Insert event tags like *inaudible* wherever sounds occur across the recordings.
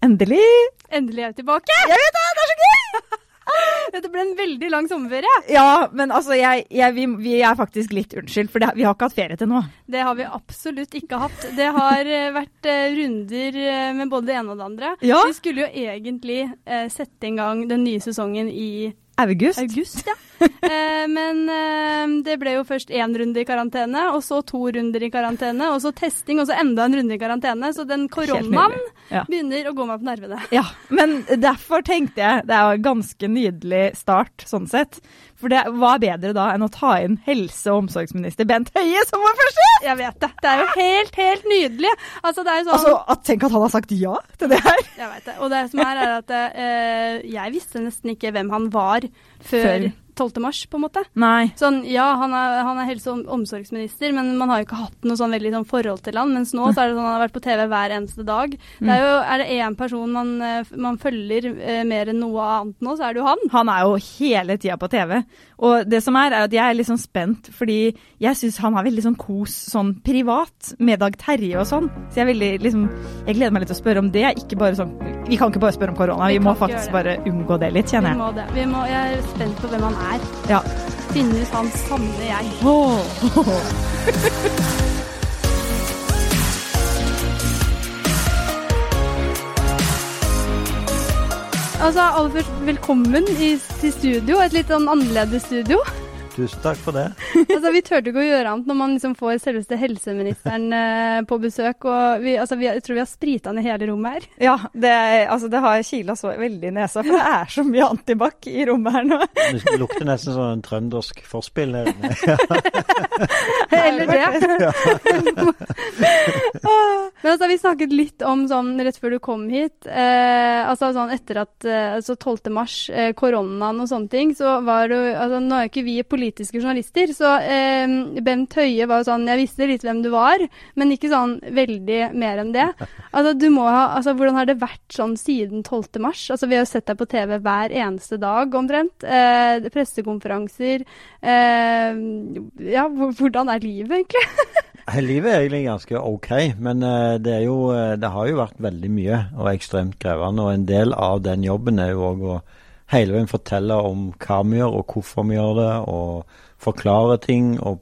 Endelig! Endelig er vi tilbake! Jeg vet det! Det er så gøy! *laughs* Dette ble en veldig lang sommerferie. Ja, men altså, jeg, jeg, vi, vi, er faktisk litt unnskyldt, for det, vi har ikke hatt ferie til nå. Det har vi absolutt ikke hatt. Det har eh, vært uh, runder uh, med både det ene og det andre. Ja. Vi skulle jo egentlig eh, sette i gang den nye sesongen i August. August, ja. eh, men eh, det ble jo først én runde i karantene, og så to runder i karantene, og så testing, og så enda en runde i karantene. Så den koronaen ja. begynner å gå meg på nervene. Ja, men derfor tenkte jeg det er en ganske nydelig start, sånn sett. For det, hva er bedre da enn å ta inn helse- og omsorgsminister Bent Høie som vår første gjest? Jeg vet det. Det er jo helt, helt nydelig. Altså, det er jo sånn Altså, at, Tenk at han har sagt ja til det her. Jeg vet det. Og det som er, er at uh, jeg visste nesten ikke hvem han var før, før 12. mars, på en måte. Nei. Sånn, ja, han er, han er helse- og omsorgsminister, men man har jo ikke hatt noe sånn veldig sånn forhold til han. Mens nå så er det sånn han har vært på TV hver eneste dag. Det er jo, er det én person man, eh, man følger eh, mer enn noe annet nå, så er det jo han. Han er jo hele tida på TV. Og det som er, er at jeg er litt sånn spent, fordi jeg syns han har veldig sånn kos sånn privat med Dag Terje og sånn. Så jeg er veldig liksom Jeg gleder meg litt til å spørre om det. Ikke bare sånn Vi kan ikke bare spørre om korona, vi, vi må faktisk bare unngå det litt, kjenner jeg. Vi må det. Vi må, jeg er spent på hvem han er. Ja. Finne ut hans sanne jeg. Oh. *laughs* Altså, aller først, velkommen i, til studio. Et litt sånn annerledes studio. Tusen takk for det. *laughs* altså, Vi turte ikke å gjøre annet når man liksom får selveste helseministeren eh, på besøk. og vi, altså, vi, Jeg tror vi har sprita ned hele rommet her. Ja, det, altså, det har kila så veldig i nesa, for det er så mye antibac i rommet her nå. Det lukter nesten som en trøndersk forspill her inne. *laughs* Eller det. *laughs* Men altså, vi snakket litt om sånn rett før du kom hit, eh, altså sånn etter at eh, altså 12. mars, eh, koronaen og sånne ting, så var du altså Nå er jo ikke vi politiske journalister, så eh, Bent Høie var jo sånn Jeg visste litt hvem du var, men ikke sånn veldig mer enn det. *laughs* Altså, du må ha Altså, hvordan har det vært sånn siden 12. mars? Altså, vi har jo sett deg på TV hver eneste dag, omtrent. Eh, pressekonferanser. Eh, ja, hvordan er livet, egentlig? *laughs* Livet er egentlig ganske OK, men det, er jo, uh, det, har jo vært veldig mye og ekstremt krevende. Og en del av den jobben er jo òg å hele veien fortelle om hva vi gjør og hvorfor vi gjør det, og forklare ting og,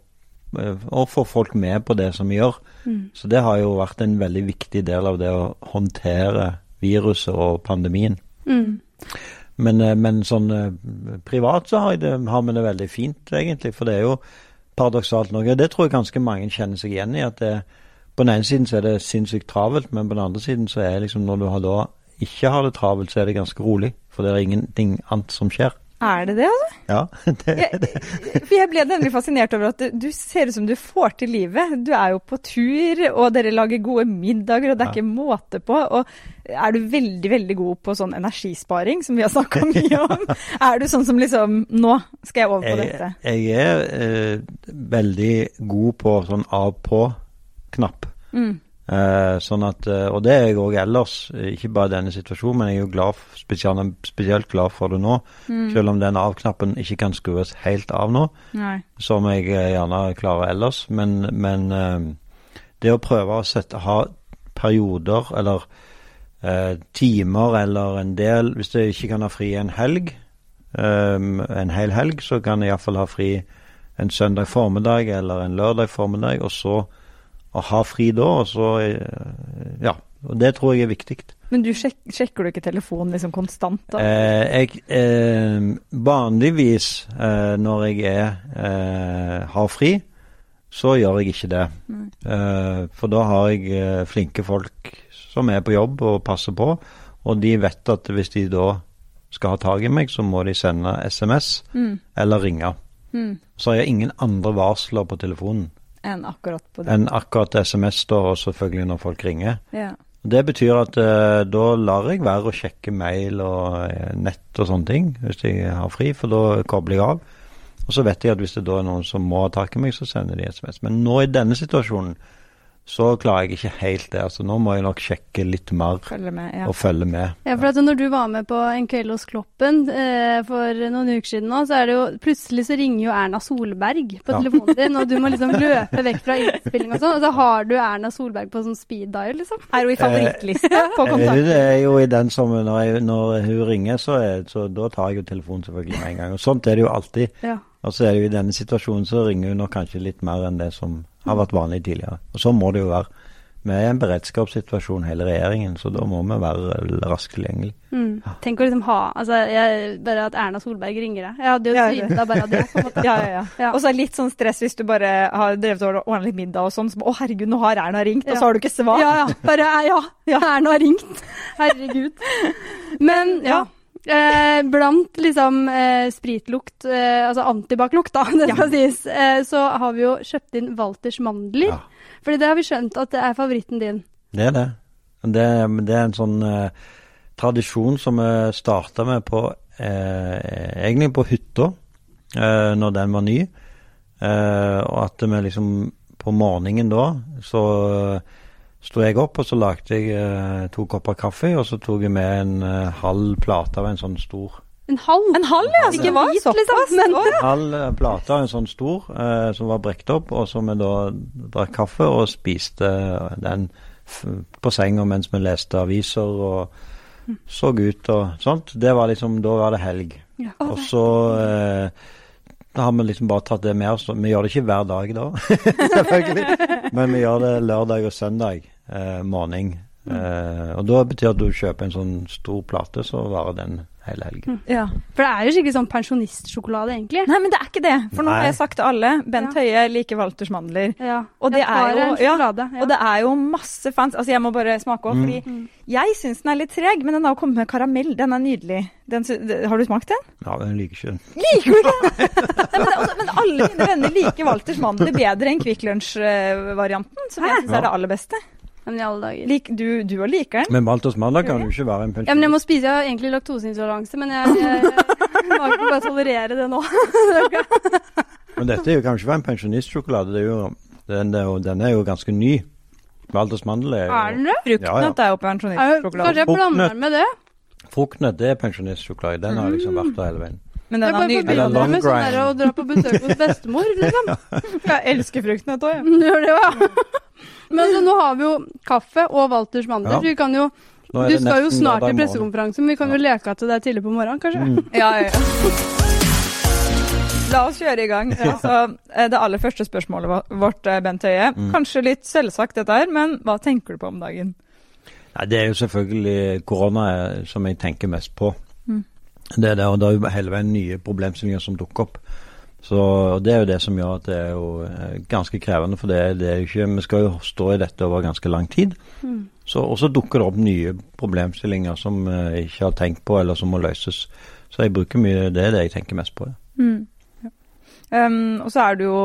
uh, og få folk med på det som vi gjør. Mm. Så det har jo vært en veldig viktig del av det å håndtere viruset og pandemien. Mm. Men, men, sånn privat så har, det, har vi det veldig fint, egentlig. For det er jo paradoksalt nok. Det tror jeg ganske mange kjenner seg igjen i. at det, På den ene siden så er det sinnssykt travelt, men på den andre siden så er det liksom når du har da ikke har det travelt, så er det ganske rolig. For det er ingenting annet som skjer. Er det det, altså? Ja, *laughs* det det. Jeg, for jeg ble nemlig fascinert over at du, du, ser ut som du får til livet. Du er jo på tur, og dere lager gode middager, og det er ja. ikke måte på. Og er du veldig, veldig god på sånn energisparing, som vi har snakka *laughs* mye om? er du sånn som liksom Nå skal jeg over på jeg, dette. Jeg er eh, veldig god på sånn av-på-knapp. Mm. Eh, sånn at, og det er jeg òg ellers, ikke bare i denne situasjonen, men jeg er jo glad, spesielt, spesielt glad for det nå. Mm. Selv om den av-knappen ikke kan skrues helt av nå, Nei. som jeg gjerne klarer ellers. Men, men det å prøve å sette, ha perioder eller eh, timer eller en del Hvis jeg ikke kan ha fri en helg, en hel helg, så kan jeg iallfall ha fri en søndag formiddag eller en lørdag formiddag, og så å ha fri da, og så Ja. Og det tror jeg er viktig. Men du sjek sjekker du ikke telefonen liksom konstant? da? Eh, jeg, eh, vanligvis eh, når jeg er, har fri, så gjør jeg ikke det. for da har jeg flinke folk som er på jobb og passer på, og de vet at hvis de da skal ha tak i meg, så må de sende SMS mm. eller ringe. Mm. Så har jeg ingen andre varsler på telefonen enn akkurat på det. Enn akkurat SMS, da, og selvfølgelig når folk ringer. Ja. Det betyr at uh, da lar jeg være å sjekke mail og uh, nett og sånne ting hvis jeg har fri, for da kobler jeg av. Og så vet jeg at hvis det da er noen som må ha tak i meg, så sender de SMS. Men nå i denne situasjonen så klarer jeg ikke helt det. Altså, nå må jeg nok sjekke litt mer følge med. Ja. og følge med. Ja, for at når du var med på En kveld hos Kloppen eh, for noen uker siden nå, så er det jo plutselig så ringer jo Erna Solberg på Ja. telefonen din, og du må liksom *laughs* løpe vekk fra innspilling og sånn, og så har du Erna Solberg på sånn speed dial, liksom. Er hun i favorittlista på Eh, kontakt? Det er jo i den som når, jeg, når hun ringer, så, er, så da tar jeg jo telefonen selvfølgelig med en gang. Og sånt er det jo alltid. Ja. Og så er det jo i denne situasjonen så ringer hun nok kanskje litt mer enn det som har vært vanlig tidligere. Og sånn må det jo være. Vi er i en beredskapssituasjon hele regjeringen, så da må vi være raskt tilgjengelig. Mm. Tenk å liksom ha Altså, jeg, bare at Erna Solberg ringer deg. Jeg hadde jo Ja, svimt av bare det. på en måte. *laughs* Ja, ja, ja. Ja. Og så er det litt sånn stress hvis du bare har drevet og ordna litt middag og sånn. Så, å herregud, nå har Erna ringt, og så har du ikke svar. Ja, ja. Bare ja. Erna har ringt. *laughs* Herregud. *laughs* Men ja. Eh, blant liksom eh, spritlukt, eh, altså antibac-lukt, da, *laughs* det skal sies, eh, så har vi jo kjøpt inn Walters mandler. Ja. Fordi det har vi skjønt at det er favoritten din. Det er det. Det, det er en sånn eh, tradisjon som vi starta med på eh, egentlig på hytta, eh, når den var ny. Eh, og at vi liksom på morgenen da, så sto jeg opp, og så lagde jeg eh, to kopper kaffe, og så tok jeg med en eh, halv plate av en sånn stor En halv. En halv, ja! Så det var hvit, såpass. liksom, ja. halv eh, plate av en sånn stor eh, som var brekt opp, og så vi da drakk kaffe og spiste den f på senga mens vi leste aviser og så ut og sånt. Det var liksom, Da var det helg. Ja. Og så eh, da har vi liksom bare tatt det med oss. Vi gjør det ikke hver dag da, *laughs* selvfølgelig. Men vi gjør det lørdag og søndag eh, morgen. Eh, og da betyr at du kjøper en sånn stor plate, så varer den hele helgen. Ja. For det er jo skikkelig sånn pensjonistsjokolade, egentlig. Nei, men det er ikke det. For nå har jeg sagt til alle Bent Ja. Høie liker Walters mandler. Ja. Og det er jo- ja. Ja. Og det er jo masse fans. Altså, jeg må bare smake òg, Mm. fordi jeg syns den er litt treg, men den har jo kommet med karamell. Den er nydelig. Den, har du smakt den? Ja, den liker ikke den. Liker du ikke? Nei, men, men alle mine venner liker Walters mandler bedre enn Kvikk Lunsj-varianten, som jeg syns er det aller beste. Men i alle dager. Lik, du, du og liker den? Men Maltos Malla kan jo ikke være en Ja, men jeg må spise. Jeg har egentlig laktoseintoleranse, men jeg, jeg, jeg må ikke bare tolerere det nå. *laughs* Men dette er jo kanskje være en pensjonistsjokolade. Det er jo, den, er jo, den er jo ganske ny. Valdres mandel er Er den det? Fruktnøtt er jo Er jo- Kanskje jeg blander den med det? Fruktnøtt, det er pensjonistsjokolade. Den har liksom vært der hele veien. Men den er bare nydelig. Eller med sånn der å dra på besøk hos bestemor, liksom. *laughs* Jeg elsker fruktnøtt òg, jeg. *laughs* Du gjør det, ja. Men altså, nå har vi jo kaffe og Walters mandler. Ja. så Vi kan jo, du skal jo snart i pressekonferanse, men vi kan jo leke at det er tidlig på morgenen, kanskje? Mm. Ja, ja, ja. La oss kjøre i gang. *laughs* Altså, det aller første spørsmålet vårt, eh, Bent Høie. Mm. Kanskje litt selvsagt dette her, men hva tenker du på om dagen? Ja, det er jo selvfølgelig korona eh, som jeg tenker mest på. Mm. Det er det, og det er jo hele veien nye problemstillinger som dukker opp. Så Det er jo det som gjør at det er jo eh, ganske krevende. For det, det er jo ikke, vi skal jo stå i dette over ganske lang tid. Mm. Så, og så dukker det opp nye problemstillinger som eh, jeg ikke har tenkt på, eller som må løses. Så jeg bruker mye, det er det jeg tenker mest på. Ja. Um, og så er du jo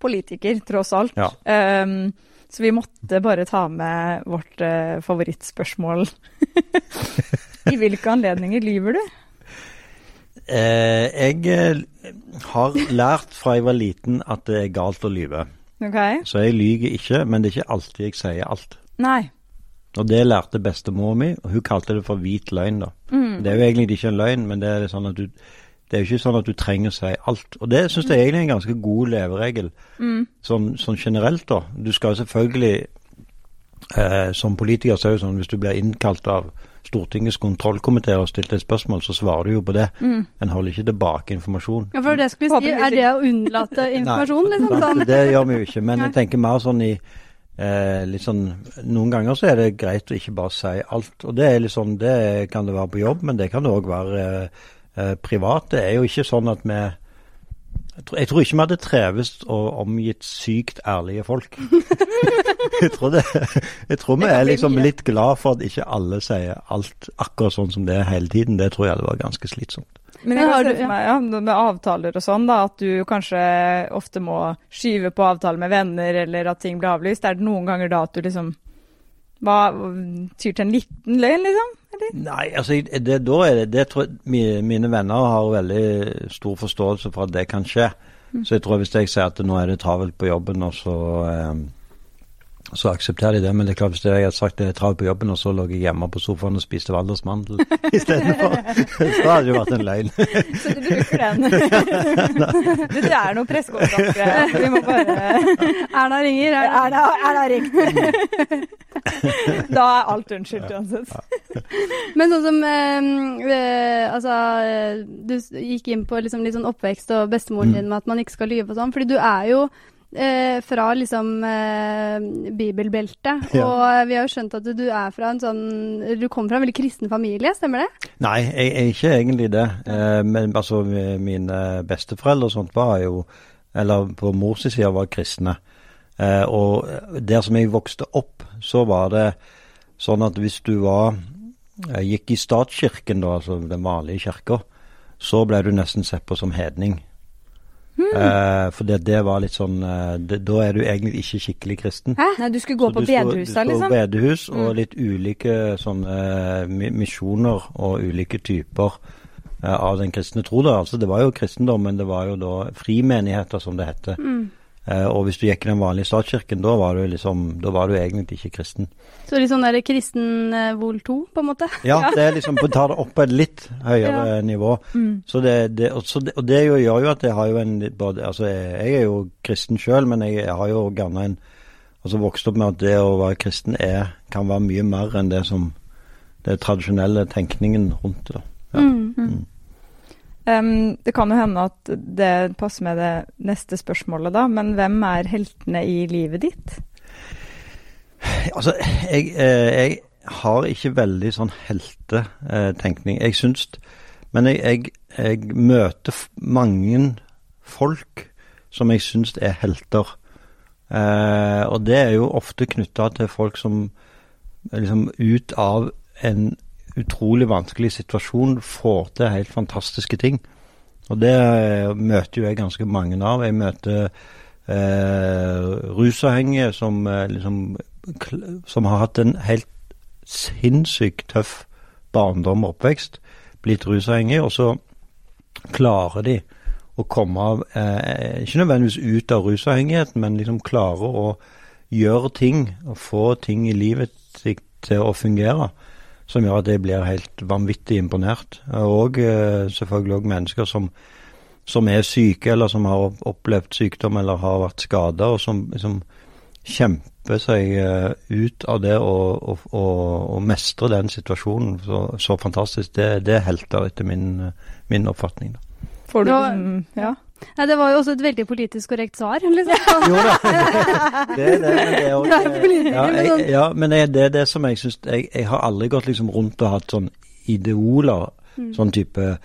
politiker, tross alt. Ja. Um, så vi måtte bare ta med vårt uh, favorittspørsmål. *laughs* I hvilke anledninger lyver du? Eh, jeg eh, har lært fra jeg var liten at det er galt å lyve. Okay. Så jeg lyver ikke, men det er ikke alltid jeg sier alt. Nei. Og det lærte bestemor mi, og hun kalte det for hvit løgn, da. Mm. Det er jo egentlig ikke en løgn, men det er sånn at du det er jo ikke sånn at du trenger å si alt. Og det syns jeg egentlig er en ganske god leveregel, Mm. sånn, sånn generelt, da. Du skal jo selvfølgelig eh, Som politiker så er det sånn hvis du blir innkalt av Stortingets kontrollkomité og stilt et spørsmål, så svarer du jo på det. Mm. En holder ikke tilbake informasjon. Ja, for det skulle vi si, er det å unnlate *laughs* informasjon, liksom? Sånn. Det gjør vi jo ikke. Men jeg tenker mer sånn i eh, litt sånn Noen ganger så er det greit å ikke bare si alt. Og det er litt sånn, det kan det være på jobb, men det kan det òg være eh, eh, privat. Det er jo ikke sånn at vi jeg tror, jeg tror ikke vi hadde treves og omgitt sykt ærlige folk. *laughs* jeg, tror det, jeg tror vi er liksom mye. litt glad for at ikke alle sier alt akkurat sånn som det er hele tiden. Det tror jeg hadde vært ganske slitsomt. Men Men jeg har sett du- for meg, ja, med avtaler og sånn, da, at du kanskje ofte må skyve på avtaler med venner, eller at ting blir avlyst. Er det noen ganger da at du liksom hva, tyr til en liten løgn, liksom? Eller? Nei, altså det, da er det, det tror jeg, Mine venner har veldig stor forståelse for at det kan skje. Så jeg tror hvis jeg sier at nå er det travelt på jobben, og så, eh, så aksepterer de det. Men det er klart hvis jeg hadde sagt det er travelt på jobben, og så lå jeg hjemme på sofaen og spiste valdresmandel istedenfor, så *laughs* *laughs* hadde det jo vært en løgn. *laughs* Så du bruker den. du, du er noe pressekonferanse. Vi må bare Erna ringer. Erna, Erna, Erna ringt. da er alt unnskyldt uansett. Men sånn som eh, eh, Altså, eh, du gikk inn på liksom litt sånn oppvekst og bestemoren din med at man ikke skal lyve og sånn. Fordi du er jo eh, fra liksom eh, bibelbeltet, Ja. og vi har jo skjønt at du er fra en sånn Du kommer fra en veldig kristen familie, stemmer det? Nei, jeg er ikke egentlig det. Eh, men altså, mine besteforeldre og sånt var jo Eller på mors side var kristne. Eh, og der som jeg vokste opp, så var det sånn at hvis du var eh, gikk i statskirken, da, altså den vanlige kirka, så ble du nesten sett på som hedning. Eh, for det, det var litt sånn eh, det, Da er du egentlig ikke skikkelig kristen. Hæ? Nei, du skulle gå Så på du liksom? bedehusa, Du liksom? bedehus og litt ulike sånne eh, misjoner og ulike typer eh, av den kristne tro. da. Altså, det var jo kristendom, men det var jo da frimenigheter, som det heter. Eh, og hvis du gikk i den vanlige statskirken, da var du liksom, da var du egentlig ikke kristen. Så litt sånn derre kristen eh, vol 2, på en måte? *laughs* Ja, det er liksom å ta det opp på et litt høyere nivå. Så det, det, og, så det, og det jo, gjør jo at jeg har jo en både, altså jeg, er jo kristen sjøl, men jeg, har jo gjerne en altså vokst opp med at det å være kristen er, kan være mye mer enn det som det tradisjonelle tenkningen rundt det. Ja. Mm. Um, det kan jo hende at det passer med det neste spørsmålet, da. Men hvem er heltene i livet ditt? Altså, jeg, eh, jeg har ikke veldig sånn heltetenkning. Jeg syns Men jeg, jeg, jeg møter mange folk som jeg syns er helter. Eh, og det er jo ofte knytta til folk som liksom ut av en utrolig vanskelig situasjon får til helt fantastiske ting. Og det eh, møter jo jeg ganske mange av. Jeg møter eh, rusavhengige som eh, liksom som har hatt en helt sinnssykt tøff barndom og oppvekst, blitt rusavhengige, og så klarer de å komme av eh, Ikke nødvendigvis ut av rusavhengigheten, men liksom klare å gjøre ting og få ting i livet sitt til å fungere. Som gjør at jeg blir helt vanvittig imponert. Og eh, selvfølgelig òg mennesker som, som er syke, eller som har opplevd sykdom eller har vært skada, og som som, kjemper seg eh, ut av det og, og, og, og mestre den situasjonen så, så fantastisk. Det, det er helter, etter min, min oppfatning. Da. Får du Ja. Liksom. Nei, det var jo også et veldig politisk korrekt svar. liksom. Jo da, *laughs* det er det. Men det er også, ja, jeg, sånn- ja, men det er det, som jeg syns jeg, jeg har aldri gått liksom rundt og hatt sånn ideoler. Sånn type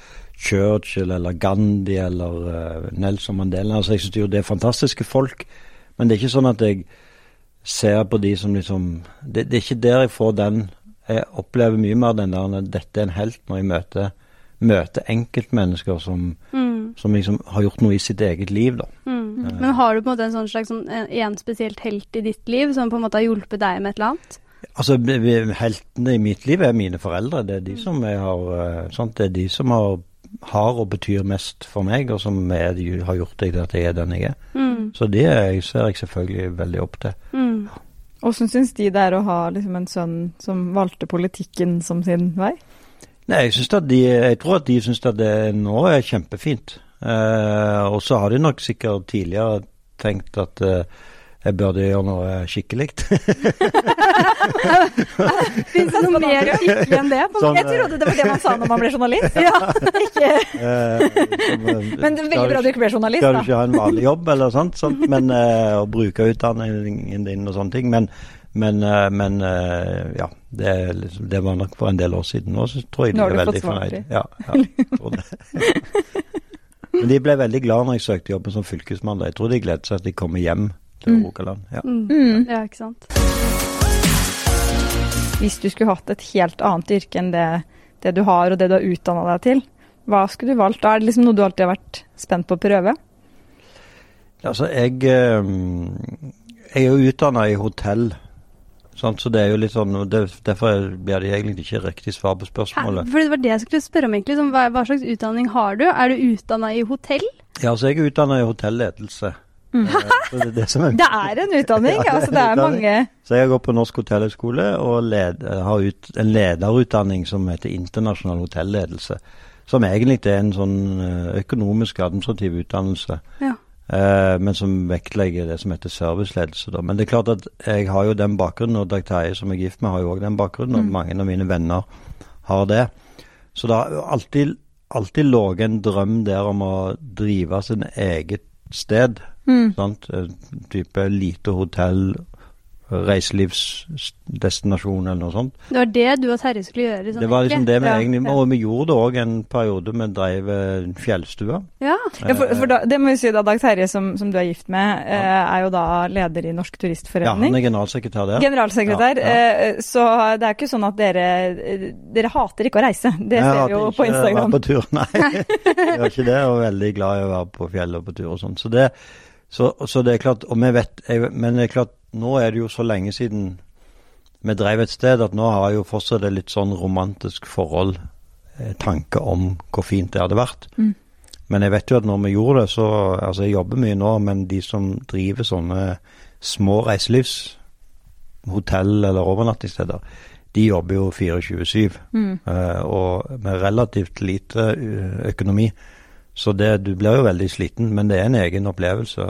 Churchill eller Gandhi eller uh, Nelson Mandela. Altså, jeg syns jo det er fantastiske folk, men det er ikke sånn at jeg ser på de som liksom Det, det er ikke der jeg får den Jeg opplever mye mer den der dette er en helt når jeg møter, møter enkeltmennesker som, Mm, som liksom har gjort noe i sitt eget liv, da. mm. Men har du på en måte en sånn slags sånn, en, en spesielt helt i ditt liv som på en måte har hjulpet deg med et eller annet? Altså, Heltene i mitt liv er mine foreldre. Det er de som jeg har, eh, sant? Det er de som har, har og betyr mest for meg, og som er, de har gjort det til at jeg er den jeg er. Mm, Så det er- ser jeg selvfølgelig veldig opp til. mm. Åssen syns de det er å ha liksom, en sønn som valgte politikken som sin vei? Nei, jeg, synes at de, jeg tror at de syns at det nå er kjempefint. Eh, og så har de nok sikkert tidligere tenkt at eh, jeg burde gjøre noe skikkelig. *laughs* Fins det noe mer skikkelig enn det? på Sånn. Jeg trodde det var det man sa når man ble journalist. *laughs* Ja, Ikke, Eh, som, eh, men det er veldig bra du ikke ble journalist, Skal du ikke ha en vanlig jobb eller sånt, sånt men, eh, og bruke utdanningen din og sånne ting. Men, men, eh, men eh, ja, det, liksom, det var nok for en del år siden. Nå så tror jeg de er veldig fornøyd. Ja, ja. *laughs* Men de ble veldig glad når jeg søkte jobben som fylkesmann. da. Jeg tror de gledet seg at de kommer hjem til Mm. Rogaland. Ja. Mm. Ja, ikke sant. Hvis du skulle hatt et helt annet yrke enn det, det du har og det du har utdanna deg til, hva skulle du valgt da? Er det liksom noe du alltid har vært spent på å prøve? Altså, jeg, eh, jeg er jo utdanna i hotell, sant? så det er jo litt sånn det, Derfor blir det egentlig ikke riktig svar på Hæ? spørsmålet. For det var det jeg skulle spørre om, egentlig. Hva, hva slags utdanning har du? Er du utdanna i hotell? Ja, altså jeg er utdanna i hotelledelse. Mm. Eh, det, er det, som er, *laughs* Det er en utdanning. *laughs* Ja, det altså det er utdanning. mange så jeg gått på Norsk hotellhøgskole og led, har ut, en lederutdanning som heter internasjonal hotelledelse. Som egentlig er en sånn eh, økonomisk administrativ utdannelse. Ja. Eh, men som vektlegger det som heter serviceledelse. Da. Men det er klart at jeg har jo den bakgrunnen, og Dag Terje som er gift med, har jo òg den bakgrunnen. Og Mm. mange av mine venner har det. Så det har alltid, alltid ligget en drøm der om å drive sin eget sted. mm. Sant? Eh, Type lite hotell, reiselivsdestinasjon eller noe sånt. Det var det du og Terje skulle gjøre? Sånn, Det var liksom det vi Ja, egentlig ja. Og vi gjorde det òg en periode. Vi drev eh, fjellstua. Ja. Ja, for, for da, det må vi si da, Dag Terje, som, som du er gift med, eh, er jo da leder i Norsk Turistforening. Ja, han er generalsekretær der. Generalsekretær. Ja, ja. eh, Så det er ikke sånn at dere eh, Dere hater ikke å reise. Det Jeg ser vi jo på Instagram. Jeg hater ikke å være På tur, nei. *laughs* jeg gjør ikke det, og er veldig glad i å være på fjellet og på tur og sånn. Så, det- så, så det er klart, og vi vet, jeg, Men det er klart, nå er det jo så lenge siden vi drev et sted at nå har jeg jo fortsatt et litt sånn romantisk forhold, eh, tanke om hvor fint det hadde vært. Mm. Men jeg vet jo at når vi gjorde det, så Altså, jeg jobber mye nå, men de som driver sånne små reiselivs, hotell eller overnattingssteder, de jobber jo 24-7. Mm. Eh, og med relativt lite økonomi. Så det, du blir jo veldig sliten, men det er en egen opplevelse.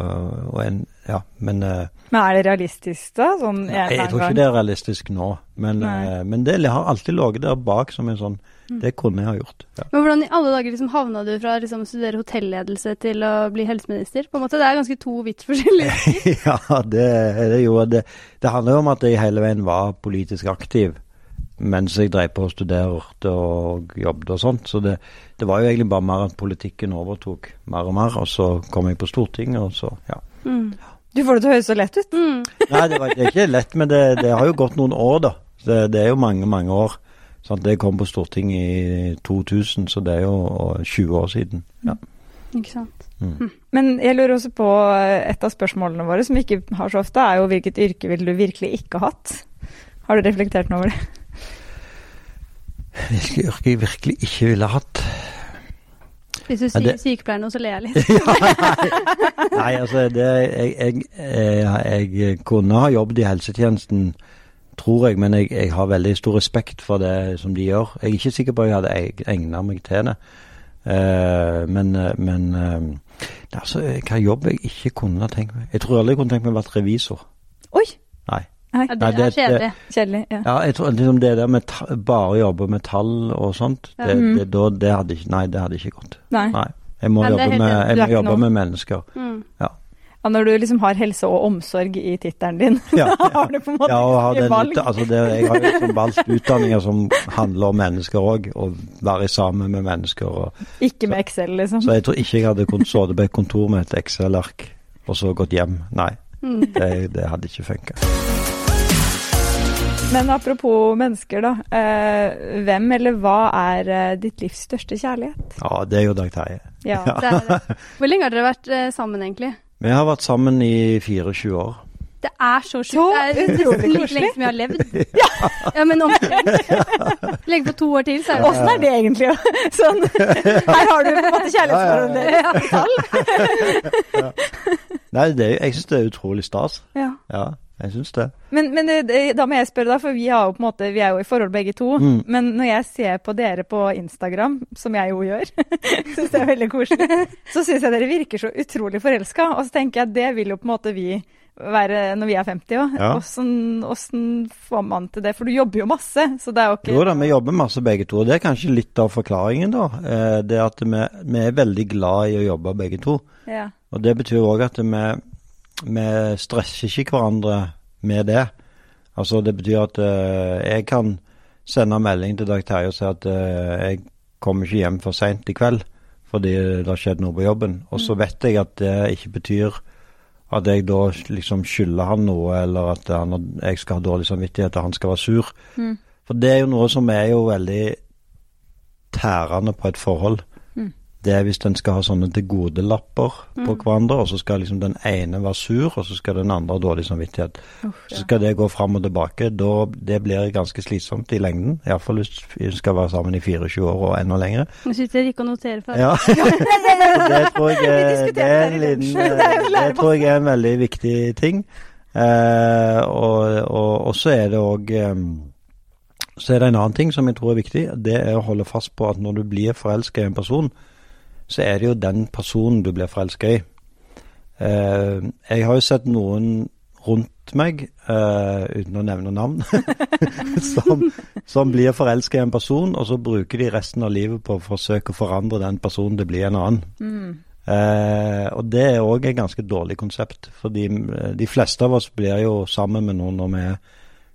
Og en, ja, men eh, Men er det realistisk, da? Sånn en jeg, jeg tror ikke det er realistisk nå. Men, eh, men det har alltid ligget der bak som en sånn Det kunne jeg ha gjort. Ja. Men hvordan i alle dager liksom havna du fra liksom, å studere hotelledelse til å bli helseminister? På en måte, Det er ganske to vidt forskjellige. *laughs* ja, det, det gjorde det. Det handler jo om at jeg hele veien var politisk aktiv mens jeg drev på og studerte og jobbet og sånt. Så det, det var jo egentlig bare mer at politikken overtok mer og mer. Og så kom jeg på Stortinget, og så ja. Mm. Du får det til å høres så lett ut. Mm. Nei, det, var, det er ikke lett, men det, det har jo gått noen år, da. Det, det er jo mange, mange år. Sant? Jeg kom på Stortinget i 2000, så det er jo 20 år siden. Ja. Ikke sant. Men jeg lurer også på eh, et av spørsmålene våre som vi ikke har så ofte, er jo hvilket yrke ville du virkelig ikke hatt? Har du reflektert noe over det? Hvilket yrke jeg virkelig ikke ville hatt? Hvis du sier det- sykepleier nå, så ler jeg litt. *laughs* Nei, altså det, jeg, jeg, jeg, jeg kunne ha jobbet i helsetjenesten, tror jeg, men jeg, har veldig stor respekt for det som de gjør. Jeg er ikke sikker på at jeg hadde egnet meg til det. Uh, men eh, men uh, altså, hva jobb jeg ikke kunne tenkt meg Jeg tror aldri jeg kunne tenkt meg å være revisor. Nei. Ja, det det- er kjedelig. kjedelig. Ja. Ja, jeg tror liksom det der med ta, bare jobbe med tall og sånt, Ja. det, Mhm. det, da, det hadde ikke Nei, det hadde ikke gått. Nei. Nei. Jeg må jobbe helt med, jeg må jobbe med mennesker. Mm. Ja, når du liksom har helse og omsorg i tittelen din, *laughs* Ja, da har du på en måte Ja, valg. altså det, jeg har liksom valgt utdanninger som handler om mennesker òg, og være sammen med mennesker. Og, Ikke med Excel, liksom. så jeg tror ikke jeg hadde kunnet sittet på et kontor med et Excel-ark og så gått hjem. Nei, Mm. det, det hadde ikke funka. Men apropos mennesker, da. Eh, hvem eller hva er eh, ditt livs største kjærlighet? Ja, det er jo Dag Terje. Ja. Det er det. *laughs* Hvor lenge har dere vært eh, sammen, egentlig? Vi har vært sammen i 24 år. Det er så sjukt. Det er nesten like lenge som jeg har levd. *laughs* Ja, men omtrent. *laughs* Legg på to år til, så er det Åssen er det egentlig? Sånn, her har du på en måte kjærlighetsforholdet ditt. Nei, det, jeg syns det er utrolig stas. Ja. Jeg syns det. Men, men det- da må jeg spørre, da, for vi, har jo på en måte, vi er jo i forhold begge to. Mm. Men når jeg ser på dere på Instagram, som jeg jo gjør, *laughs* syns det er veldig koselig, så syns jeg dere virker så utrolig forelska. Og så tenker jeg at det vil jo på en måte vi være når vi er 50 òg. Ja. Åssen får man til det? For du jobber jo masse, så det er jo ikke Jo da, vi jobber masse begge to. og Det er kanskje litt av forklaringen, da. Eh, Det at vi, vi er veldig glad i å jobbe begge to. ja. Og det betyr òg at vi, vi stresser ikke hverandre med det. Altså det betyr at uh, jeg kan sende melding til Dag Terje og si at uh, jeg kommer ikke hjem for seint i kveld fordi det har skjedd noe på jobben. Og så vet jeg at det ikke betyr at jeg da liksom skylder han noe, eller at han, jeg skal ha dårlig samvittighet og han skal være sur. Mm. For det er jo noe som er jo veldig tærende på et forhold. Det er hvis en skal ha sånne tilgodelapper på Mm. hverandre, og så skal liksom den ene være sur, og så skal den andre ha dårlig samvittighet. Så skal det gå fram og tilbake. Da, det blir ganske slitsomt i lengden. Iallfall hvis vi skal være sammen i 24 år og enda lenger. Nå sitter jeg ikke og noterer for Ja. *laughs* *laughs* det tror jeg det er diskuterer *laughs* det liten tror jeg er en veldig viktig ting. Eh, og, og, og så er det òg Så er det en annen ting som jeg tror er viktig. Det er å holde fast på at når du blir forelska i en person, så er det jo den personen du blir forelska i. Eh, jeg har jo sett noen rundt meg, eh, uten å nevne navn, *laughs* som, som blir forelska i en person, og så bruker de resten av livet på å forsøke å forandre den personen til å bli en annen. Mm. Eh, og det er òg et ganske dårlig konsept. Fordi eh, de fleste av oss blir jo sammen med noen når vi er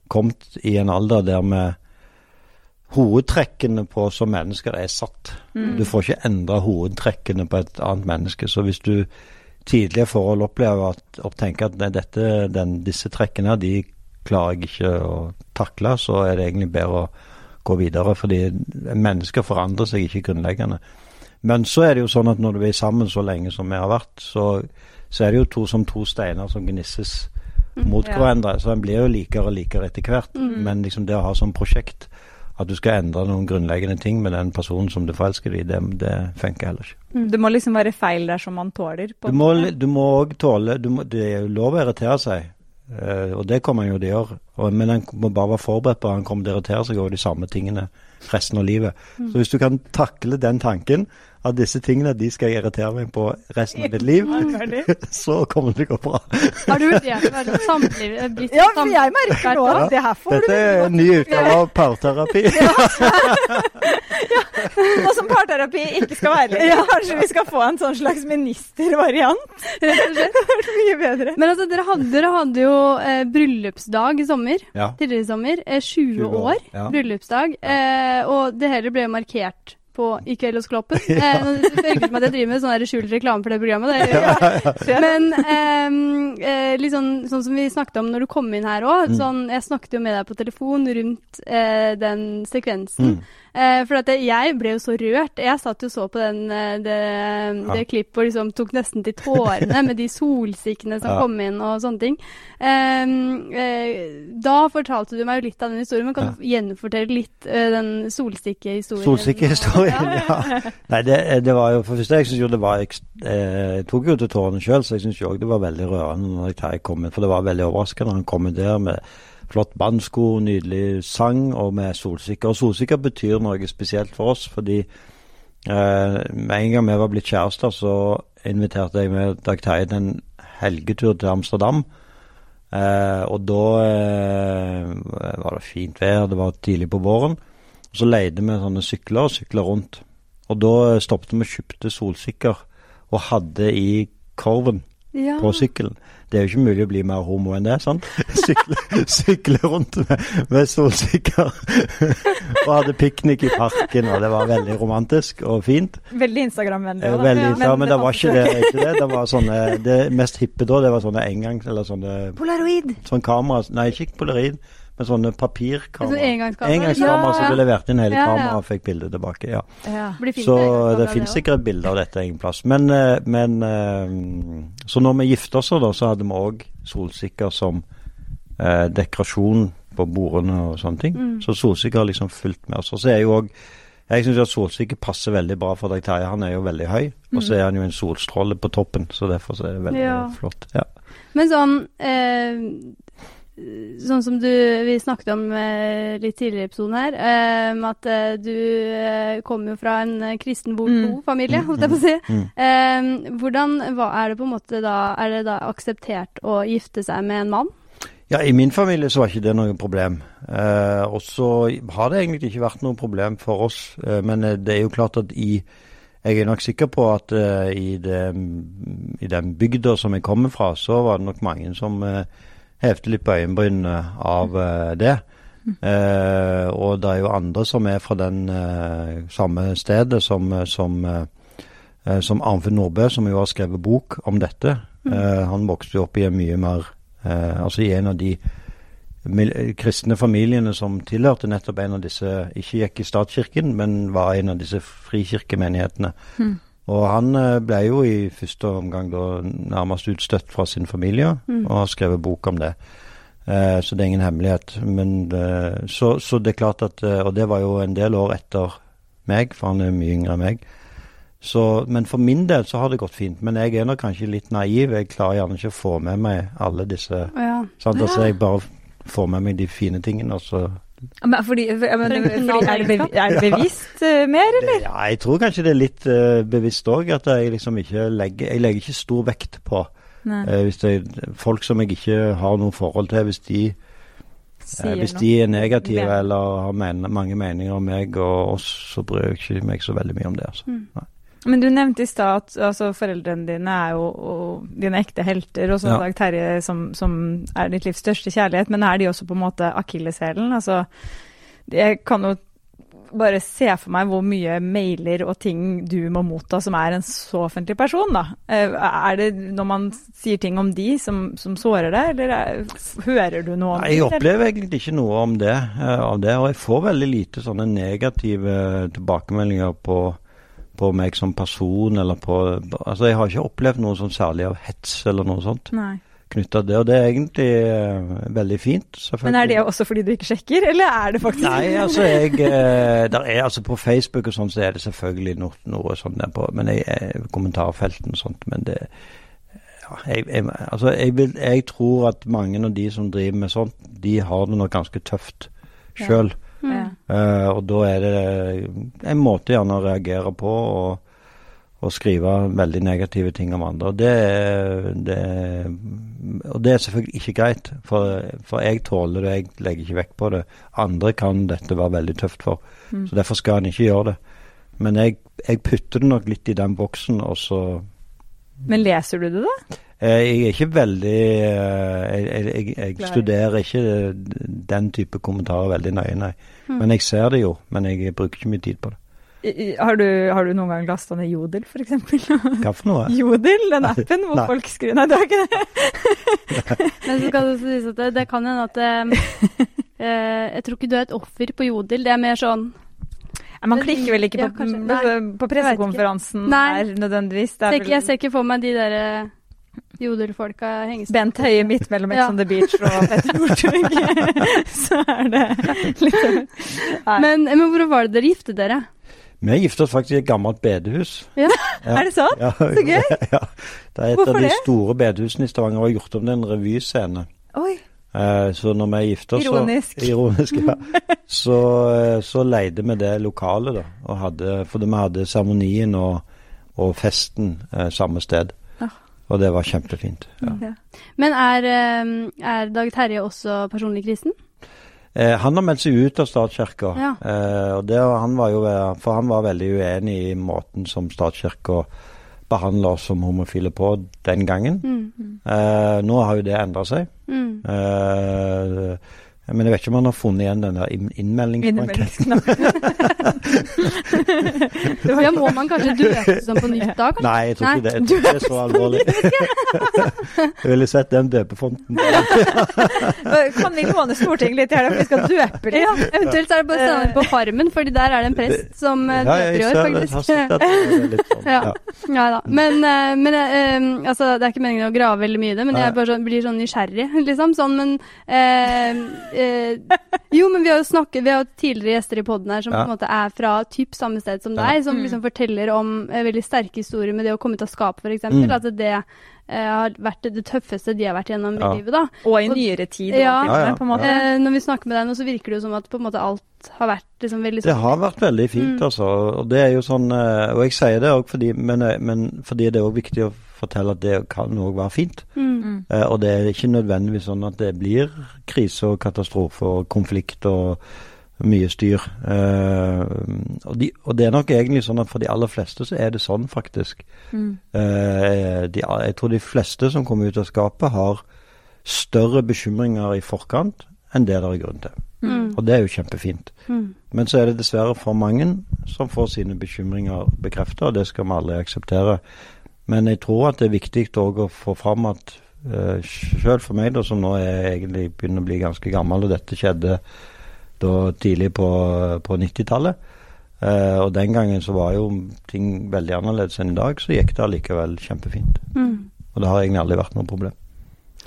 kommet i en alder der vi Hovedtrekkene på oss som mennesker er satt. Du får ikke endra hovedtrekkene på et annet menneske. Så hvis du tidligere forhold opplever at, og tenker at dette, den, disse trekkene her, de klarer jeg ikke å takle, så er det egentlig bedre å gå videre. Fordi mennesker forandrer seg ikke grunnleggende. Men så er det jo sånn at når du er sammen så lenge som vi har vært, så, så er det jo to som to steiner som gnisses mot ja. hverandre. Så en blir jo likere og likere etter hvert. Men liksom det å ha som prosjekt at du skal endre noen grunnleggende ting med den personen som du forelsker i, det, det funker heller ikke. Det må liksom være feil der som man tåler. på Du må, du må også tåle du må, Det er jo lov å irritere seg, eh, og det kommer han jo til å gjøre. Men han må bare være forberedt på at han kommer til å irritere seg over de samme tingene resten av livet. Så hvis du kan takle den tanken at disse tingene de skal jeg irritere meg på resten av mitt liv, *laughs* så kommer det til å gå bra. Har du vurdert å være samliv? blitt Ja, for jeg merker nå at det her får Dette er en ny utgave av parterapi. *laughs* Nå som parterapi ikke skal være Ja, kanskje vi skal få en sånn slags ministervariant? *laughs* Det og vært mye bedre. Men altså, dere hadde, dere hadde jo eh, bryllupsdag i sommer. Ja. Tidligere i sommer. Eh, 20, 20 år, år ja. bryllupsdag. Eh, og det hele ble markert på I kveld hos Kloppen. *laughs* Eh, nå- det virker som at jeg driver med sånn skjult reklame for det programmet. Det ja. Ja. *laughs* Men ehm, eh, litt sånn, sånn som vi snakket om når du kom inn her òg. Mm. Sånn, jeg snakket jo med deg på telefon rundt eh, den sekvensen. Mm. Eh, for at jeg ble jo så rørt. Jeg satt jo så på den, eh, det, det klippet og liksom tok nesten til tårene med de solsikkene som Ja. kom inn og sånne ting. Ehm, eh, da fortalte du meg jo litt av den historien, men kan du gjenfortelle litt eh, den solsikkehistorien? Solsikkehistorien, ja. Nei, det, det var jo For første, jeg syns jo det var ekst- eh, Jeg tok jo til tårene sjøl, så jeg syns òg det var veldig rørende når jeg kom inn. For det var veldig overraskende når han kom inn der med flott bandsko, nydelig sang og med solsikker. Og solsikker betyr noe spesielt for oss, fordi eh, med en gang vi var blitt kjærester, så inviterte jeg med Dag Terje til en helgetur til Amsterdam. Eh, og da eh, var det fint vær, det var tidlig på våren. Og så leide vi sånne sykler og sykla rundt. Og da eh, stoppet vi og kjøpte solsikker og hadde i korven Ja. på sykkelen. Det er jo ikke mulig å bli mer homo enn det, sant? *laughs* Sykle, sykle rundt med, med solsikker. *laughs* og hadde piknik i parken, og det var veldig romantisk og fint. Veldig Instagram-vennlig. Eh, veldig, ja, men det var ikke det. Ikke det. det var sånne, det mest hippe da, det var sånne engangs... Eller sånne Polaroid. sånn kamera Nei, ikke polaroid, men sånne papirkamera. Sånn engangskamera? Engangskamera Ja, som du leverte inn hele Ja, ja. kameraet og fikk bildet tilbake. ja. Blir Så det finnes sikkert et bilde av dette en plass. Men, eh, men eh, Så når vi gifta oss, da, så hadde vi òg solsikker som eh, dekorasjon på bordene og sånne ting. Mm. Så solsikker har liksom fulgt med oss. Og så er jo òg Jeg syns solsikker passer veldig bra for Dag Terje. Han er jo veldig høy, og så er han jo en solstråle på toppen, så derfor så er det veldig Mm. Ja. flott. Ja. Men sånn eh, Sånn som du, vi snakket om eh, litt tidligere i episoden her, eh, at eh, du kommer jo fra en kristen Mm. bo-familie, holdt jeg på å si. Mm. Eh, hvordan hva er det på en måte da Er det da akseptert å gifte seg med en mann? Ja, I min familie så var ikke det noe problem. Eh, og så har det egentlig ikke vært noe problem for oss. Eh, men det er jo klart at i Jeg er nok sikker på at eh, i, det, i den bygda som jeg kommer fra, så var det nok mange som eh, hevde litt på øyenbrynene av eh, det. Eh, og det er jo andre som er fra den eh, samme stedet som, eh, som, eh, eh, som Arnfinn Nordbø, som jo har skrevet bok om dette. Eh, han vokste jo opp i en mye mer eh, Altså i en av de kristne familiene som tilhørte nettopp en av disse Ikke gikk i statskirken, men var en av disse frikirkemenighetene. Og han eh, ble jo i første omgang da nærmest utstøtt fra sin familie, Mm. og har skrevet bok om det. Eh, så det er ingen hemmelighet. Men eh, så, så det er klart at eh, Og det var jo en del år etter meg, for han er mye yngre enn meg. Så, men for min del så har det gått fint. Men jeg er nok kanskje litt naiv. Jeg klarer gjerne ikke å få med meg alle disse Ja. sant? Altså jeg bare får med meg de fine tingene, og så Men fordi, men, fordi er, det bevi, er det bevisst eh, mer, eller? Ja, jeg tror kanskje det er litt eh, bevisst òg, at jeg liksom ikke legger Jeg legger ikke stor vekt på Nei, eh, hvis det er folk som jeg ikke har noe forhold til, hvis de, eh, hvis de er negative Ja. eller har men, mange meninger om meg og oss, så bryr jeg ikke meg så veldig mye om det. altså. Mm. Men du nevnte i stad at altså, foreldrene dine er jo og, dine ekte helter, og så Ja. Dag Terje som, som er ditt livs største kjærlighet, men er de også på en måte akilleshælen? Altså, jeg kan jo bare se for meg hvor mye mailer og ting du må motta som er en så offentlig person, da. Eh, Er det når man sier ting om de som, som sårer deg, eller er, hører du noe om det? Jeg det, eller? opplever egentlig ikke noe om det, eh, av det, og jeg får veldig lite sånne negative tilbakemeldinger på, på meg som person, eller på Altså, jeg har ikke opplevd noe sånn særlig av hets eller noe sånt Nei. knytta det, og det er egentlig uh, veldig fint, selvfølgelig. Men er det også fordi du ikke sjekker, eller er det faktisk Nei, altså jeg uh, der er altså På Facebook og sånn så er det selvfølgelig noe, noe sånn der på Men jeg, jeg kommentarfelten og sånt, men det ja, jeg, jeg, altså jeg, vil, jeg tror at mange av de som driver med sånt, de har det nok ganske tøft Ja. Mm. Ja. og da er det en måte gjerne å reagere på og, og skrive veldig negative ting om andre. Og det, er- det, er- og det er selvfølgelig ikke greit, for, for jeg tåler det, jeg legger ikke vekt på det. Andre kan dette være veldig tøft for, Mm. så derfor skal en ikke gjøre det. Men jeg, jeg putter det nok litt i den boksen, og så Men leser du det, da? Eh, Jeg er ikke veldig eh, Jeg, jeg, jeg, studerer ikke den type kommentarer veldig nøye, nei. Mm. Men jeg ser det jo, men jeg bruker ikke mye tid på det. Har du, har du noen gang lasta ned Jodel, f.eks.? *laughs* Hva for noe? Jodel, den appen hvor Nei. folk skriver Nei, du har ikke det? *laughs* Men så skal det sies at det, det kan hende at eh, *laughs* eh, Jeg tror ikke du er et offer på Jodel. Det er mer sånn Man klikker vel ikke på, ja, på, pressekonferansen her nødvendigvis. Det er Jeg ser ikke for meg de der eh, Jodel-folka Bent Høie midt mellom Ex Ja. on the Beach og Petter Northug. *laughs* Så er det litt men, men hvor var det dere giftet dere? Vi giftet oss faktisk i et gammelt bedehus. Ja. Ja. Er det sant? Ja, Så gøy. Ja. Det er et Hvorfor av de det? store bedehusene i Stavanger og har gjort om til en revyscene. Oi. Eh, så når vi gifta oss Ironisk. Så, ironisk ja. *laughs* så, eh, så leide vi det lokalet, da. Og hadde, fordi vi hadde seremonien og, og festen eh, samme sted. Og det var kjempefint. Ja. Ja. Men er, eh, er Dag Terje også personlig kristen? Eh, han har meldt seg ut av statskirka. Ja. Eh, og det, han var jo, for han var veldig uenig i måten som statskirka behandla oss som homofile på den gangen. Mm. Eh, nå har jo det endra seg. Mm. Men jeg vet ikke om han har funnet igjen den der innmeldingsblanketten. *laughs* *laughs* Ja, må man kanskje døpe seg på nytt da? kanskje? Nei, jeg tror ikke det. Jeg tror ikke det er så alvorlig. *laughs* jeg ville sett den døpefonten. Kan vi låne Stortinget litt i helga, for vi skal døpe litt? Ja, eventuelt er det bare å sende på Farmen, fordi der er det en prest som eh, Ja, døper i år, faktisk. sånn. Ja. Ja. Da. Men, eh, men eh, altså, det er ikke meningen å grave veldig mye i det, men jeg bare sånn, blir sånn nysgjerrig, liksom. Sånn, men eh, eh, Jo, men vi har jo snakket Vi har jo tidligere gjester i poden her som Ja. på en måte er fra typ samme sted som Ja. deg, som Mm. liksom forteller om eh, veldig sterke historier med det å komme ut av skapet, f.eks. Mm. At det eh, har vært det tøffeste de har vært gjennom Ja. i livet, da. Og i nyere tid. og Ja. Ja, ja. på en måte. Eh, når vi snakker med deg nå, så virker det jo som at på en måte alt har vært liksom veldig Det har vært veldig fint, Mm. altså. Og det er jo sånn eh, Og jeg sier det òg fordi, men, eh, men fordi det er òg viktig å fortelle at det kan òg være fint. mm. Mm. Eh, og det er ikke nødvendigvis sånn at det blir krise og katastrofe og konflikt og mye styr. Eh, og, de, og det er nok egentlig sånn at for de aller fleste så er det sånn, faktisk. Mm. Eh, de, jeg tror de fleste som kommer ut av skapet, har større bekymringer i forkant enn det det er grunn til. Mm. Og det er jo kjempefint. Mm. Men så er det dessverre for mange som får sine bekymringer bekreftet, og det skal vi aldri akseptere. Men jeg tror at det er viktig òg å få fram at uh, selv for meg, da, som nå er egentlig begynner å bli ganske gammel, og dette skjedde da tidlig på, på 90-tallet, uh, og den gangen så var jo ting veldig annerledes enn i dag, så gikk det allikevel kjempefint. Mm. Og det har egentlig aldri vært noe problem.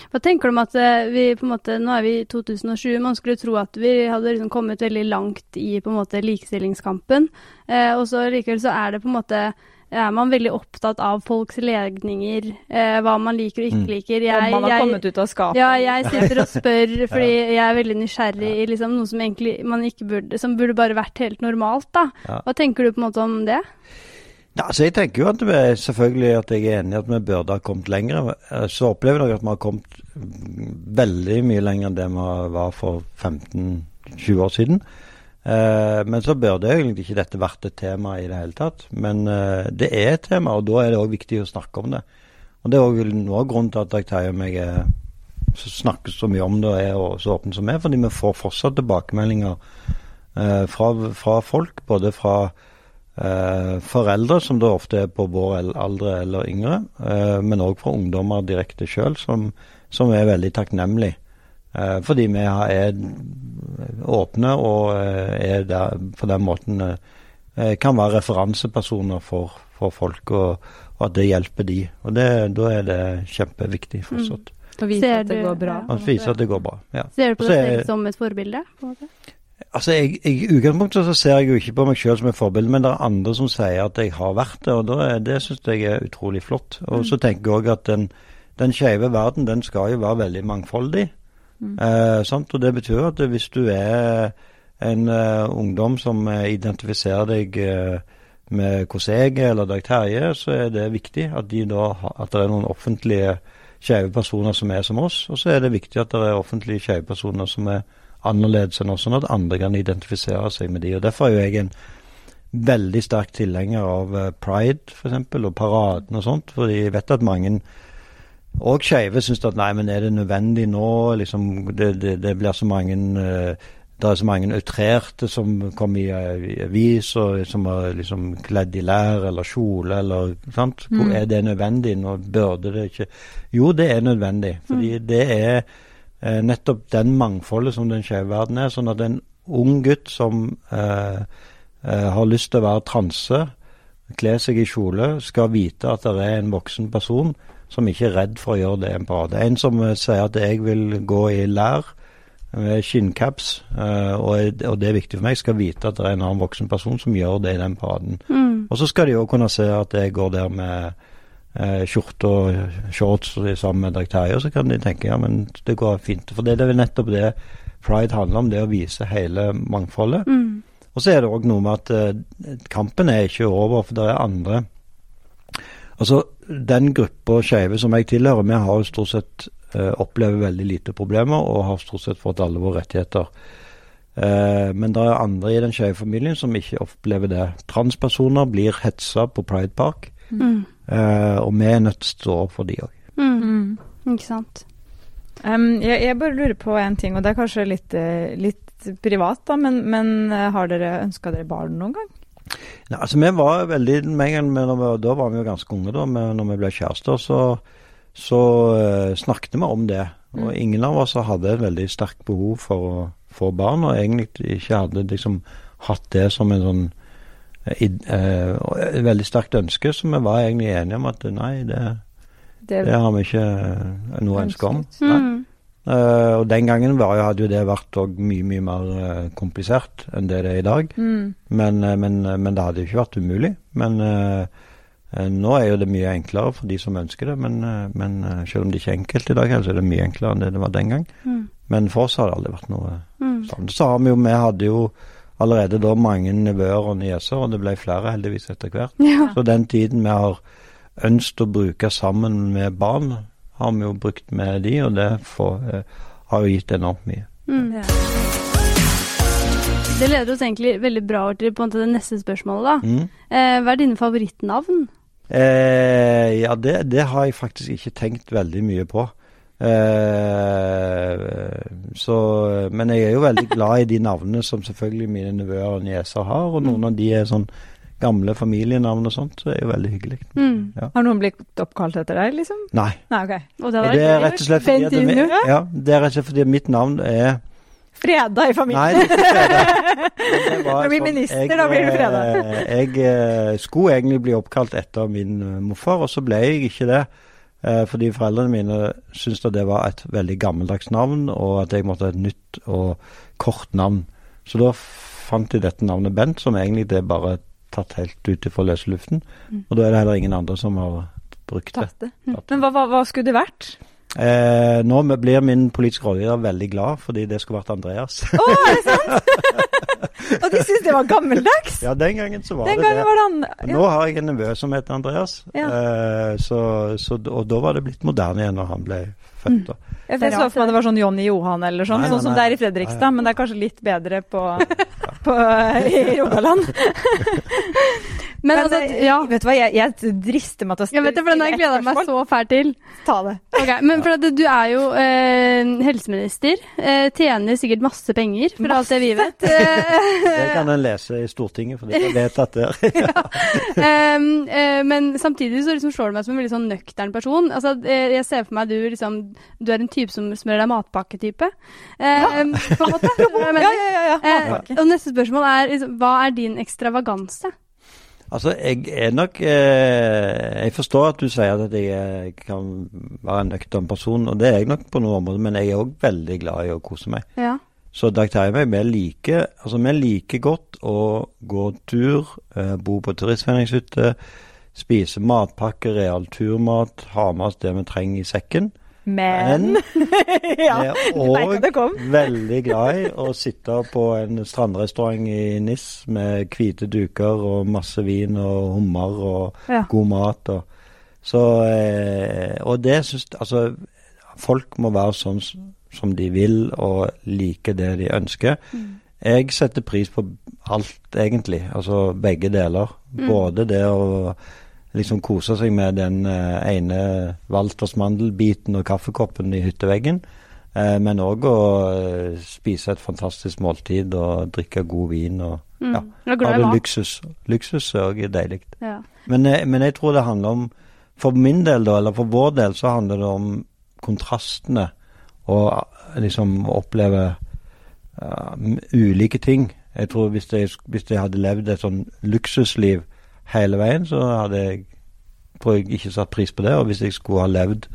Hva tenker du om at eh, vi på en måte, Nå er vi i 2007. Man skulle tro at vi hadde liksom kommet veldig langt i på en måte likestillingskampen. Eh, og så likevel så er det på en måte er man veldig opptatt av folks legninger, eh, hva man liker og ikke liker. liker. Om man har jeg, kommet ut av skapet. ja, jeg sitter og spør *laughs* fordi jeg er veldig nysgjerrig i liksom noe som egentlig man ikke burde Som burde bare vært helt normalt, da. Ja. Hva tenker du på en måte om det? Ja, altså jeg tenker jo at vi selvfølgelig at jeg er enig i at vi burde ha kommet lenger. Eh, Så opplever jeg at vi har kommet mm, veldig mye lenger enn det vi var for 15-20 år siden. Eh, men så burde egentlig ikke dette vært et tema i det hele tatt. Men eh, det er et tema, og da er det òg viktig å snakke om det. Og det er òg noe av grunnen til at jeg tar meg er, snakker så mye om det og er så åpen som er, fordi vi får fortsatt tilbakemeldinger eh, fra, fra folk, både fra eh, foreldre, som da ofte er på vår alder eller yngre, eh, men òg fra ungdommer direkte sjøl, som, som er veldig takknemlig. Eh, fordi vi er åpne og eh, er der på den måten eh, kan være referansepersoner for, for folk, og, og at det hjelper de. Og det, da er det kjempeviktig fortsatt. Og vise at det går bra. ja. Vise at det går bra. Ja. Ser du på deg selv som et forbilde? Altså, jeg, jeg, I utgangspunktet så ser jeg jo ikke på meg selv som et forbilde, men det er andre som sier at jeg har vært det, og da er, det syns jeg er utrolig flott. Og så tenker jeg òg at den, den skeive verden, den skal jo være veldig mangfoldig. Eh, sant? Og det betyr at hvis du er en uh, ungdom som eh, identifiserer deg uh, med hvordan jeg er, eller Dag Terje, så er det viktig at, de da, at det er noen offentlige skeive personer som er som oss. Og så er det viktig at det er offentlige skeive personer som er annerledes enn oss, sånn at andre kan identifisere seg med de. Og Derfor er jo jeg en veldig sterk tilhenger av eh, pride, f.eks., og paraden og sånt. Fordi jeg vet at mange og skeive syns at nei, men er det nødvendig nå? Liksom, det, det, det blir så mange eh, det er så mange outrerte som kommer i, eh, avis og som er liksom kledd i lær eller kjole eller sant? Mm. Er det nødvendig? Nå burde det ikke Jo, det er nødvendig. Fordi det er eh, nettopp den mangfoldet som den skeive verden er. Sånn at en ung gutt som eh, eh, har lyst til å være transe, kle seg i kjole, skal vite at det er en voksen person som ikke er redd for å gjøre det i en parade. En som eh, sier at jeg vil gå i lær med skinncaps, eh, og, er- det er viktig for meg, skal vite at det er en annen voksen person som gjør det i den paraden. Mm. Og så skal de òg kunne se at jeg går der med eh, skjorte og shorts sammen med Dag Terje, og så kan de tenke ja, men det går fint. For det er vel nettopp det pride handler om, det å vise hele mangfoldet. Mm. Og så er det òg noe med at eh, kampen er ikke over, for det er andre Altså, den gruppa skeive som jeg tilhører, vi har jo stort sett eh, opplever veldig lite problemer og har stort sett fått alle våre rettigheter. Eh, men det er andre i den skeive familien som ikke opplever det. Transpersoner blir hetsa på Pride Park, Mm. eh, og vi er nødt til å stå opp for de òg. Mm. Mm. Ikke sant. Um, jeg, jeg bare lurer på en ting, og det er kanskje litt, eh, litt privat, da, men, men eh, har dere ønska dere barn noen gang? Nei, altså vi var veldig med en gang, vi- Da var vi jo ganske unge da, men når vi ble kjærester. Så, så uh, snakket vi om det. Og ingen av oss hadde et veldig sterkt behov for å få barn, og egentlig ikke hadde liksom hatt det som en sånn eh, eh, et veldig sterkt ønske. Så vi var egentlig enige om at nei, det, Det, det har vi ikke noe ønske om. Nei. Mm. Eh, og den gangen var, hadde jo det vært mye, mye mer uh, komplisert enn det det er i dag. mm, Men, uh, men, men det hadde jo ikke vært umulig. Men nå er jo det mye enklere for de som ønsker det. Men, men selv om det ikke er enkelt i dag, så er det mye enklere enn det det var den gang. Mm. Men for oss har det aldri vært noe Mm. sånn. Så har vi jo, vi hadde jo allerede da mange nevøer og nieser, og det ble flere heldigvis etter hvert. Ja. Så den tiden vi har ønsket å bruke sammen med barn, har vi jo brukt med de, og det får, eh, har jo gitt enormt mye. Mm. ja. Det leder oss egentlig veldig bra over til på en måte det neste spørsmålet. da. Mm. Eh, hva er dine favorittnavn? Eh, ja, det, det har jeg faktisk ikke tenkt veldig mye på. Eh, så, men jeg er jo veldig glad i de navnene som selvfølgelig mine nevøer og nieser har, og noen av de er sånn gamle familienavn og sånt, så er jo veldig hyggelig. Mm. Har noen blitt oppkalt etter deg, liksom? Nei, Nei, ok. Og det, det er rett og slett fordi det, ja, det er rett og slett fordi mitt navn er Freda i Nei, familien. det er ikke *laughs* det. Var Når du blir sånn- minister, jeg, da blir du fredag. eh, Jeg eh, skulle egentlig bli oppkalt etter min eh, morfar, og så ble jeg ikke det. Fordi foreldrene mine syntes at det var et veldig gammeldags navn, og at jeg måtte ha et nytt og kort navn. Så da fant de dette navnet Bent, som egentlig det er bare tatt helt ut fra løse luften. Mm. Og da er det heller ingen andre som har brukt det. Det. Men hva, hva, hva skulle det vært? Eh, nå blir min politiske rådgiver veldig glad, fordi det skulle vært Andreas. Å, er det sant? *laughs* *laughs* Og de syntes det var gammeldags? ja, den gangen så var Den det gangen det. var det han Men Nå har jeg en nevø som heter Andreas, Ja. eh, så, så, og da var det blitt moderne igjen når han ble født. da. Ja, for Jeg så for meg det var sånn Johnny Johan eller sånn, Nei, nei, sånn som det er i Ja, Fredrikstad, ja. men det er kanskje litt bedre på, *laughs* på i Rogaland. *laughs* Men, Men, altså, eh, ja. vet du hva, jeg, jeg drister meg til å Jeg vet det, for den har jeg gleda meg så fælt til. Ta det. Okay, Men for at du er jo eh, helseminister, eh, tjener sikkert masse penger, for alt det vi vet. Eh, Det kan en lese i Stortinget, for det er vedtatt der. *laughs* um, uh, men samtidig så liksom slår du meg som en veldig sånn nøktern person. Altså, eh, jeg ser for meg du liksom Du er en type som smører deg matpakke-type. Eh, på en måte. *laughs* Ja, ja, ja. ja. Uh, og neste spørsmål er liksom, hva er din ekstravaganse? Altså, jeg er nok eh, Jeg forstår at du sier at jeg kan være en nøktern person, og det er jeg nok på noen områder, men jeg er òg veldig glad i å kose meg. Ja. Så Dag Terje og meg, vi liker, altså, vi liker godt å gå tur, eh, bo på turistforeningshytte, spise matpakke, real turmat, ha med oss det vi trenger i sekken. Men *laughs* Ja, Vi er òg *laughs* veldig glad i å sitte på en strandrestaurant i NIS med hvite duker og masse vin og hummer og Ja. god mat. Og, så, eh, og det syns Altså, folk må være sånn som de vil og like det de ønsker. Jeg setter pris på alt, egentlig. Altså begge deler. Både det å liksom kose seg med den eh, ene Walters mandelbiten og kaffekoppen i hytteveggen. Eh, men òg å eh, spise et fantastisk måltid og drikke god vin og Mm. ja, ha det luksus. Luksus er òg deilig. Ja. Men, eh, men jeg tror det handler om For min del, da, eller for vår del, så handler det om kontrastene. Og liksom oppleve uh, ulike ting. Jeg tror hvis jeg, hvis jeg hadde levd et sånn luksusliv hele veien, så hadde jeg tror jeg ikke satt pris på det. Og hvis jeg skulle ha levd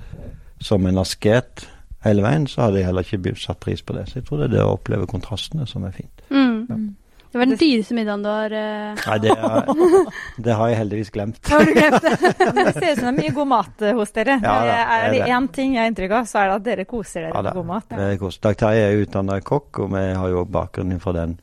som en asket hele veien, så hadde jeg heller ikke satt pris på det. Så jeg tror det er det å oppleve kontrastene som er fint. Mm. Det var den dyreste middagen du har uh... Nei, det, er, *laughs* det har jeg heldigvis glemt. Har du glemt det? *laughs* Det ser ut som det er mye god mat eh, hos dere. Ja, det er er det én ting jeg har inntrykk av, så er det at dere koser dere Ja, med god mat. det kos. Dag Terje er utdanna kokk, og vi har jo bakgrunn fra den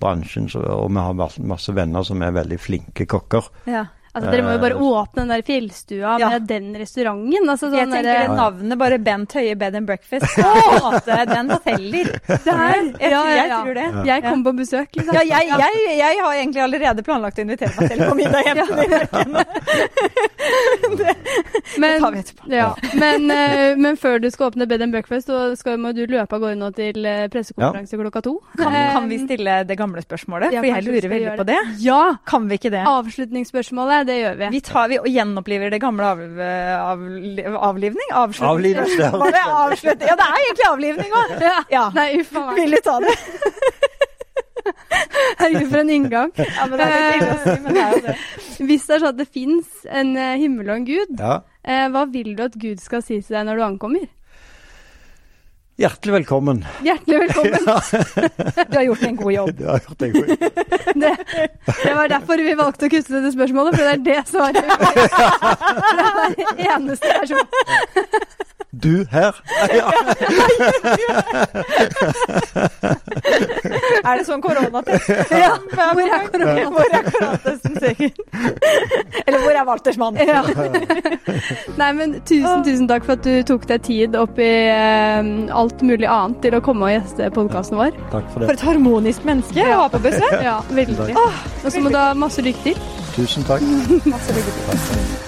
bransjen. Så, og vi har masse venner som er veldig flinke kokker. Ja. Altså, dere må jo bare Eh, åpne den der fjellstua Ja. med den restauranten. Altså, Jeg sånn tenker der, navnet bare Bent Høie Bed and Breakfast. *laughs* Måte, den teller. Der! Jeg, Ja, jeg tror det. Jeg kom på besøk, liksom. Ja, jeg, jeg, jeg har egentlig allerede planlagt å invitere meg selv på middag hjemme. *laughs* dere. Men, tar vi etterpå. ja. men, eh, men før du skal åpne bed and breakfast, så skal, må du løpe av gårde nå til eh, pressekonferanse klokka to. Kan, kan vi stille det gamle spørsmålet? ja, For jeg lurer veldig på det. Ja! Kan vi ikke det? Avslutningsspørsmålet, det gjør vi. Vi, tar, vi gjenoppliver det gamle av, av, avlivning? Avslutning? Avslutning? Ja, det er egentlig avlivning òg. Ja. Ja. Nei, uff a meg. Vil du ta det? Herregud, for en inngang. Ja, men det er litt å si, men det er jo det. Hvis det er sånn at det fins en eh, himmel og en gud, Ja. eh, hva vil du at Gud skal si til deg når du ankommer? Hjertelig velkommen. Hjertelig velkommen. *laughs* Du har gjort en god jobb. Du har gjort en god *laughs* Det, det var derfor vi valgte å kutte dette spørsmålet, for det er det svaret. *laughs* Det er den eneste versjonen. Du her? Ja. Er det sånn koronatest? Ja. Hvor er koronatesten? Hvor er koronatesten, sikkert? Eller hvor er Walters mann? Ja. *laughs* Nei, men tusen, tusen takk for at du tok deg tid oppi eh, alt mulig annet til å komme og gjeste podkasten vår. Takk for det. For et harmonisk menneske å ha på besøk. Ja, veldig. Og så må du ha masse lykke til. Tusen takk. Masse lykke til.